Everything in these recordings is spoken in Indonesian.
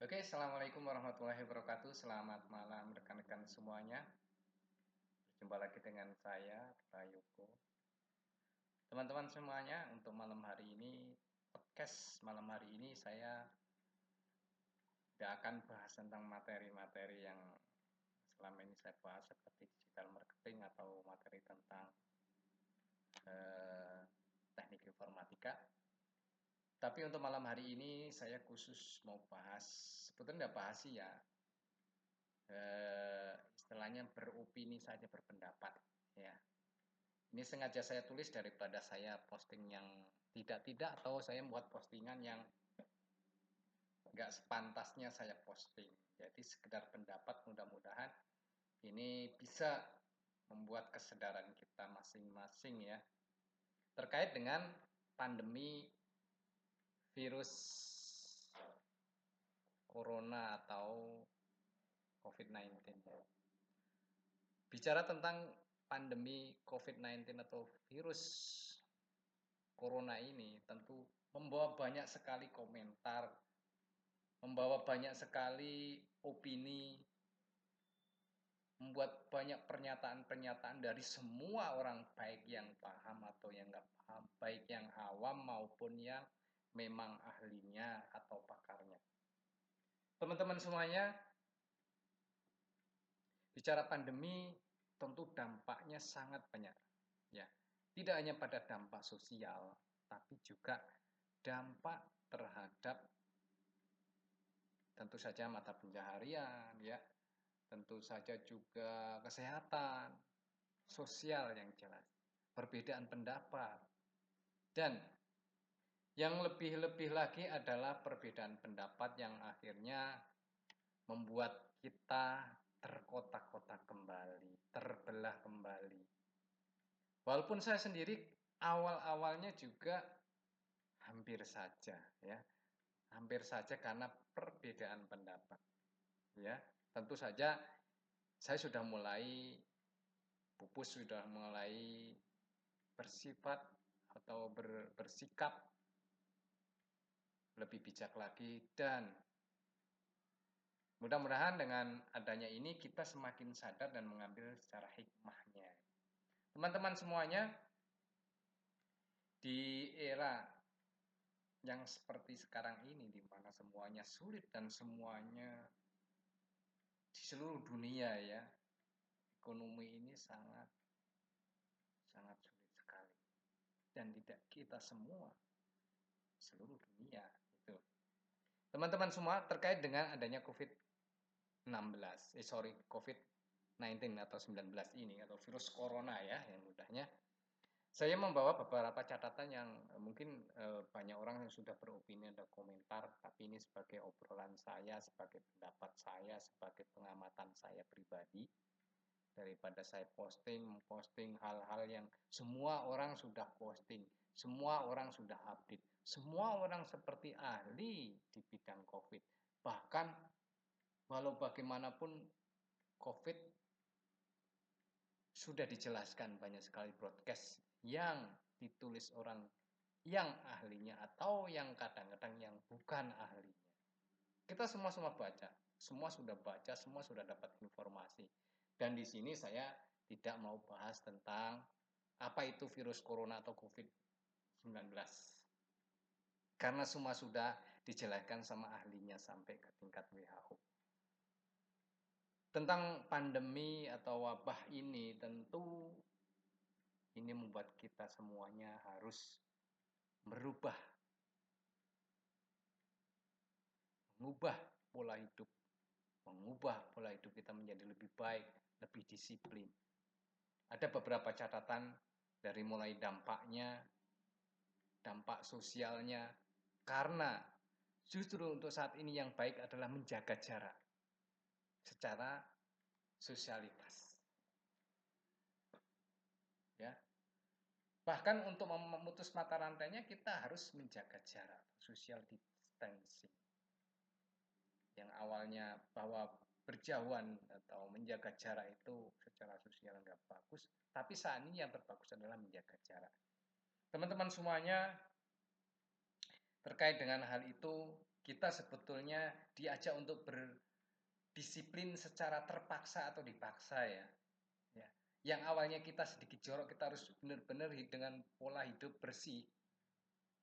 Oke, Assalamualaikum warahmatullahi wabarakatuh. Selamat malam rekan-rekan semuanya. Berjumpa lagi dengan saya, Prayoko. Teman-teman semuanya, untuk malam hari ini, podcast malam hari ini saya tidak akan bahas tentang materi-materi yang selama ini saya bahas seperti digital marketing atau materi tentang eh, tapi untuk malam hari ini saya khusus mau bahas, sebetulnya tidak bahas sih ya, e, istilahnya beropini saja berpendapat ya. Ini sengaja saya tulis daripada saya posting yang tidak-tidak atau saya membuat postingan yang nggak sepantasnya saya posting. Jadi sekedar pendapat mudah-mudahan ini bisa membuat kesadaran kita masing-masing ya terkait dengan pandemi virus corona atau COVID-19 Bicara tentang pandemi COVID-19 atau virus corona ini tentu membawa banyak sekali komentar, membawa banyak sekali opini, membuat banyak pernyataan-pernyataan dari semua orang baik yang paham atau yang nggak paham, baik yang awam maupun yang memang ahlinya atau pakarnya. Teman-teman semuanya, bicara pandemi tentu dampaknya sangat banyak. Ya, tidak hanya pada dampak sosial, tapi juga dampak terhadap tentu saja mata pencaharian, ya, tentu saja juga kesehatan, sosial yang jelas, perbedaan pendapat, dan yang lebih-lebih lagi adalah perbedaan pendapat yang akhirnya membuat kita terkotak-kotak kembali, terbelah kembali. Walaupun saya sendiri awal-awalnya juga hampir saja ya. Hampir saja karena perbedaan pendapat. Ya, tentu saja saya sudah mulai pupus sudah mulai bersifat atau ber, bersikap lebih bijak lagi dan mudah-mudahan dengan adanya ini kita semakin sadar dan mengambil secara hikmahnya. Teman-teman semuanya di era yang seperti sekarang ini di mana semuanya sulit dan semuanya di seluruh dunia ya ekonomi ini sangat sangat sulit sekali dan tidak kita semua seluruh dunia Teman-teman semua terkait dengan adanya COVID-16, eh sorry, COVID-19 atau 19 ini atau virus corona ya yang mudahnya. Saya membawa beberapa catatan yang eh, mungkin eh, banyak orang yang sudah beropini ada komentar, tapi ini sebagai obrolan saya, sebagai pendapat saya, sebagai pengamatan saya pribadi. Daripada saya posting, posting hal-hal yang semua orang sudah posting, semua orang sudah update semua orang seperti ahli di bidang COVID. Bahkan walau bagaimanapun COVID sudah dijelaskan banyak sekali broadcast yang ditulis orang yang ahlinya atau yang kadang-kadang yang bukan ahlinya. Kita semua semua baca, semua sudah baca, semua sudah dapat informasi. Dan di sini saya tidak mau bahas tentang apa itu virus corona atau COVID-19 karena semua sudah dijelaskan sama ahlinya sampai ke tingkat WHO. Tentang pandemi atau wabah ini tentu ini membuat kita semuanya harus merubah mengubah pola hidup mengubah pola hidup kita menjadi lebih baik, lebih disiplin. Ada beberapa catatan dari mulai dampaknya, dampak sosialnya, karena justru untuk saat ini yang baik adalah menjaga jarak secara sosialitas. Ya. Bahkan untuk memutus mata rantainya kita harus menjaga jarak, social distancing. Yang awalnya bahwa berjauhan atau menjaga jarak itu secara sosial nggak bagus, tapi saat ini yang terbagus adalah menjaga jarak. Teman-teman semuanya, terkait dengan hal itu kita sebetulnya diajak untuk berdisiplin secara terpaksa atau dipaksa ya. ya. Yang awalnya kita sedikit jorok, kita harus benar-benar dengan pola hidup bersih.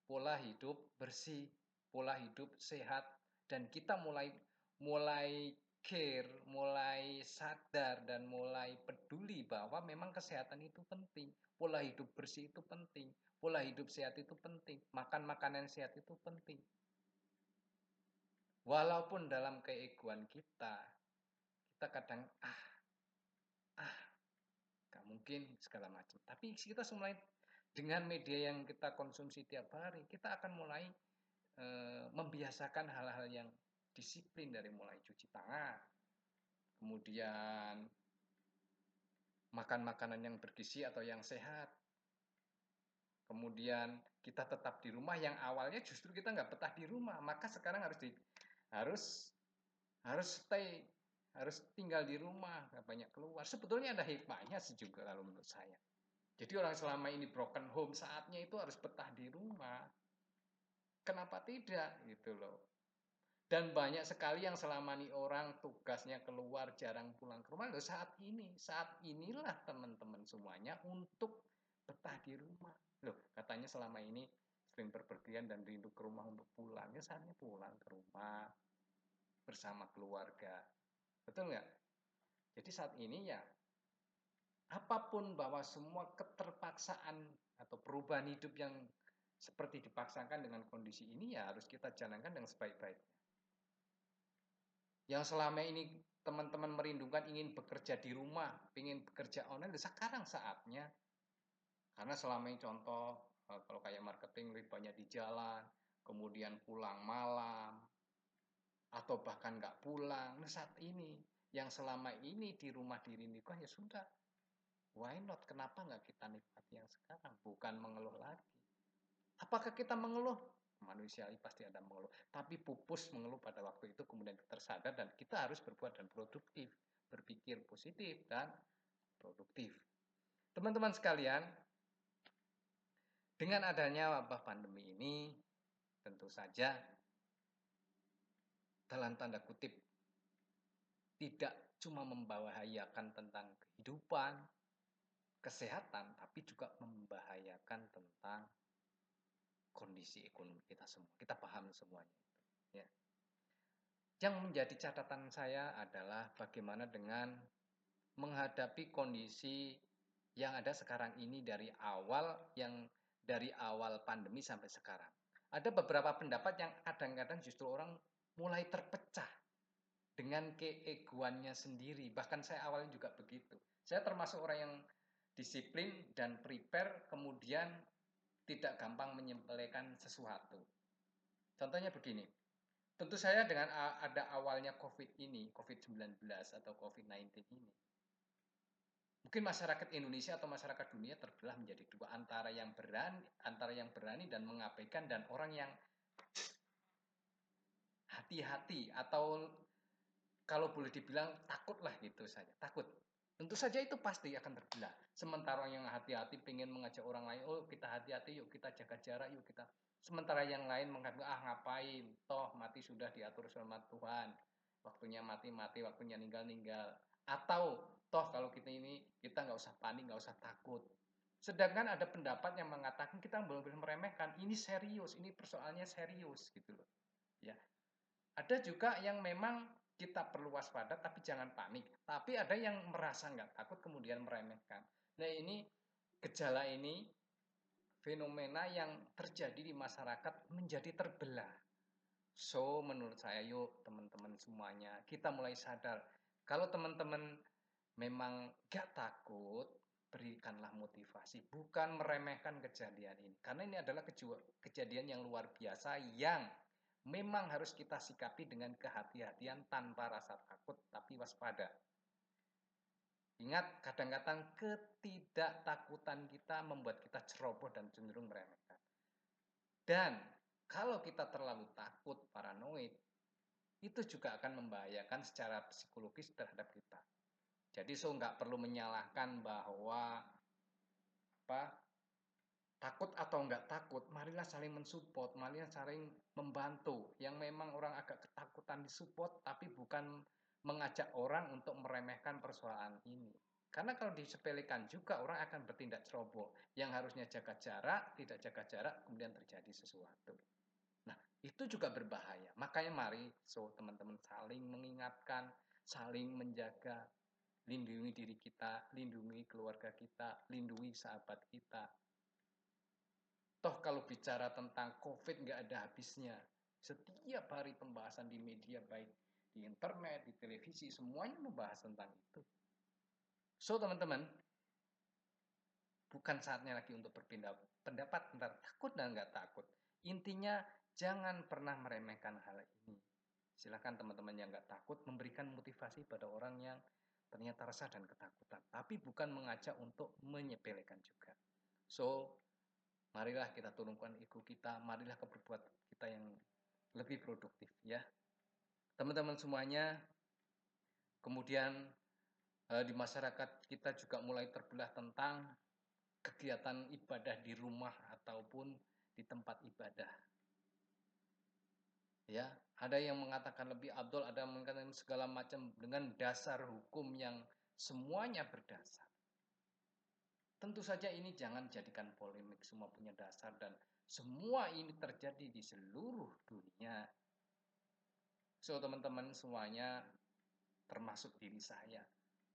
Pola hidup bersih, pola hidup sehat dan kita mulai mulai care, mulai sadar dan mulai peduli bahwa memang kesehatan itu penting, pola hidup bersih itu penting, pola hidup sehat itu penting, makan makanan sehat itu penting. Walaupun dalam keegoan kita, kita kadang ah, ah, gak mungkin segala macam. Tapi kita mulai dengan media yang kita konsumsi tiap hari, kita akan mulai e, membiasakan hal-hal yang disiplin dari mulai cuci tangan, kemudian makan makanan yang bergizi atau yang sehat, kemudian kita tetap di rumah yang awalnya justru kita nggak betah di rumah, maka sekarang harus di, harus harus stay harus tinggal di rumah nggak banyak keluar. Sebetulnya ada hikmahnya sih juga kalau menurut saya. Jadi orang selama ini broken home saatnya itu harus betah di rumah. Kenapa tidak? Gitu loh dan banyak sekali yang selama ini orang tugasnya keluar jarang pulang ke rumah. Loh saat ini saat inilah teman-teman semuanya untuk betah di rumah. Loh katanya selama ini sering berpergian dan rindu ke rumah untuk pulang. Ya saatnya pulang ke rumah bersama keluarga. Betul nggak? Jadi saat ini ya apa pun bahwa semua keterpaksaan atau perubahan hidup yang seperti dipaksakan dengan kondisi ini ya harus kita jalankan dengan sebaik-baiknya yang selama ini teman-teman merindukan ingin bekerja di rumah, ingin bekerja online, sekarang saatnya. Karena selama ini contoh Eh, kalau kayak marketing lebih banyak di jalan, kemudian pulang malam, atau bahkan nggak pulang. Nah saat ini, yang selama ini di rumah dirindukan ya sudah. Why not? Kenapa nggak kita nikmati yang sekarang? Bukan mengeluh lagi. Apakah kita mengeluh? Manusia pasti ada mengeluh. Tapi pupus mengeluh pada waktu itu kemudian tersadar dan kita harus berbuat dan produktif. Berpikir positif dan produktif. Teman-teman sekalian, dengan adanya wabah pandemi ini, tentu saja dalam tanda kutip tidak cuma membahayakan tentang kehidupan, kesehatan, tapi juga membahayakan tentang kondisi ekonomi kita semua. Kita paham semuanya. Ya. Yang menjadi catatan saya adalah bagaimana dengan menghadapi kondisi yang ada sekarang ini dari awal yang dari awal pandemi sampai sekarang. Ada beberapa pendapat yang kadang-kadang justru orang mulai terpecah dengan keegoannya sendiri. Bahkan saya awalnya juga begitu. Saya termasuk orang yang disiplin dan prepare, kemudian tidak gampang menyempelekan sesuatu. Contohnya begini, tentu saya dengan ada awalnya COVID ini, COVID-19 atau COVID-19 ini, Mungkin masyarakat Indonesia atau masyarakat dunia terbelah menjadi dua antara yang berani, antara yang berani dan mengabaikan dan orang yang hati-hati atau kalau boleh dibilang takutlah gitu saja, takut. Tentu saja itu pasti akan terbelah. Sementara yang hati-hati pengen mengajak orang lain, oh kita hati-hati yuk kita jaga jarak yuk kita. Sementara yang lain mengatakan ah ngapain, toh mati sudah diatur sama Tuhan. Waktunya mati-mati, waktunya ninggal-ninggal. Atau toh kalau kita ini kita nggak usah panik, nggak usah takut. Sedangkan ada pendapat yang mengatakan kita belum boleh meremehkan, ini serius, ini persoalannya serius gitu loh. Ya. Ada juga yang memang kita perlu waspada tapi jangan panik. Tapi ada yang merasa nggak takut kemudian meremehkan. Nah ini gejala ini fenomena yang terjadi di masyarakat menjadi terbelah. So menurut saya yuk teman-teman semuanya kita mulai sadar kalau teman-teman memang gak takut, berikanlah motivasi, bukan meremehkan kejadian ini. Karena ini adalah kejadian yang luar biasa yang memang harus kita sikapi dengan kehati-hatian tanpa rasa takut tapi waspada. Ingat, kadang-kadang ketidaktakutan kita membuat kita ceroboh dan cenderung meremehkan. Dan kalau kita terlalu takut, paranoid, itu juga akan membahayakan secara psikologis terhadap kita. Jadi so nggak perlu menyalahkan bahwa apa takut atau enggak takut, marilah saling mensupport, marilah saling membantu. Yang memang orang agak ketakutan disupport, tapi bukan mengajak orang untuk meremehkan persoalan ini. Karena kalau disepelekan juga orang akan bertindak ceroboh. Yang harusnya jaga jarak, tidak jaga jarak, kemudian terjadi sesuatu. Nah, itu juga berbahaya. Makanya mari, so teman-teman saling mengingatkan, saling menjaga, lindungi diri kita, lindungi keluarga kita, lindungi sahabat kita, Toh kalau bicara tentang COVID nggak ada habisnya. Setiap hari pembahasan di media baik di internet, di televisi, semuanya membahas tentang itu. So teman-teman, bukan saatnya lagi untuk berpindah pendapat tentang takut dan nggak takut. Intinya jangan pernah meremehkan hal ini. Silahkan teman-teman yang nggak takut memberikan motivasi pada orang yang ternyata resah dan ketakutan. Tapi bukan mengajak untuk menyepelekan juga. So, marilah kita turunkan ego kita, marilah berbuat kita yang lebih produktif ya. Teman-teman semuanya, kemudian eh, di masyarakat kita juga mulai terbelah tentang kegiatan ibadah di rumah ataupun di tempat ibadah. Ya, ada yang mengatakan lebih abdul, ada yang mengatakan segala macam dengan dasar hukum yang semuanya berdasar. Tentu saja ini jangan jadikan polemik, semua punya dasar dan semua ini terjadi di seluruh dunia. So teman-teman semuanya termasuk diri saya,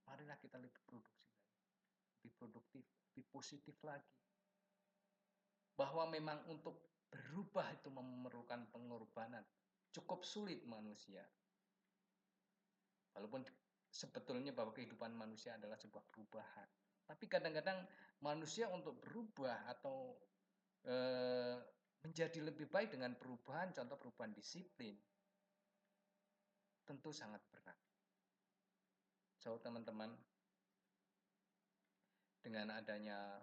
marilah kita lebih produksi lagi, lebih produktif, lebih positif lagi. Bahwa memang untuk berubah itu memerlukan pengorbanan. Cukup sulit manusia. Walaupun sebetulnya bahwa kehidupan manusia adalah sebuah perubahan tapi kadang-kadang manusia untuk berubah atau e, menjadi lebih baik dengan perubahan, contoh perubahan disiplin, tentu sangat berat. So teman-teman, dengan adanya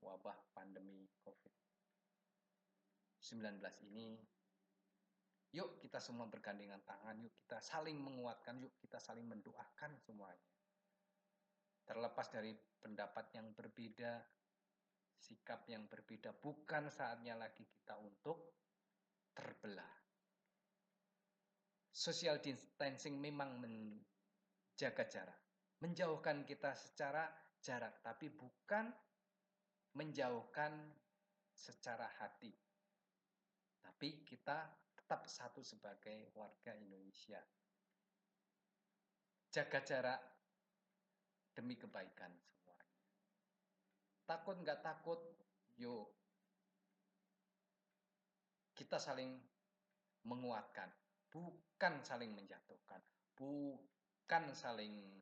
wabah pandemi COVID-19 ini, yuk kita semua bergandengan tangan, yuk kita saling menguatkan, yuk kita saling mendoakan semuanya terlepas dari pendapat yang berbeda, sikap yang berbeda, bukan saatnya lagi kita untuk terbelah. Social distancing memang menjaga jarak, menjauhkan kita secara jarak, tapi bukan menjauhkan secara hati. Tapi kita tetap satu sebagai warga Indonesia. Jaga jarak demi kebaikan semuanya. Takut nggak takut, yuk kita saling menguatkan, bukan saling menjatuhkan, bukan saling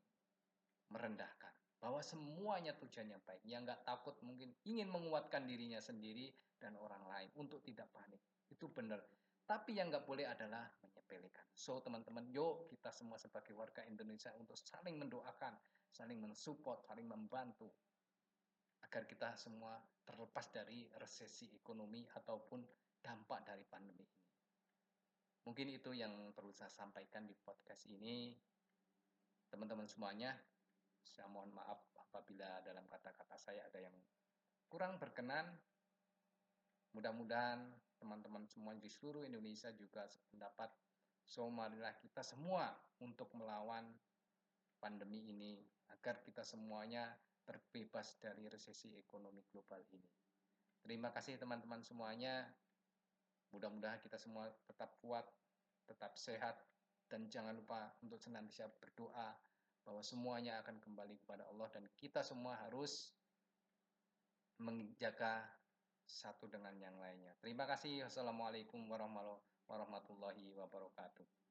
merendahkan. Bahwa semuanya tujuannya baik. Yang nggak takut mungkin ingin menguatkan dirinya sendiri dan orang lain untuk tidak panik. Itu benar. Tapi yang nggak boleh adalah menyepelekan. So teman-teman, yuk kita semua sebagai warga Indonesia untuk saling mendoakan, saling mensupport, saling membantu agar kita semua terlepas dari resesi ekonomi ataupun dampak dari pandemi ini. Mungkin itu yang perlu saya sampaikan di podcast ini. Teman-teman semuanya, saya mohon maaf apabila dalam kata-kata saya ada yang kurang berkenan. Mudah-mudahan teman-teman semua di seluruh Indonesia juga sependapat. So, marilah kita semua untuk melawan pandemi ini agar kita semuanya terbebas dari resesi ekonomi global ini. Terima kasih teman-teman semuanya. Mudah-mudahan kita semua tetap kuat, tetap sehat, dan jangan lupa untuk senantiasa berdoa bahwa semuanya akan kembali kepada Allah dan kita semua harus menjaga satu dengan yang lainnya. Terima kasih. Wassalamualaikum warahmatullahi wabarakatuh.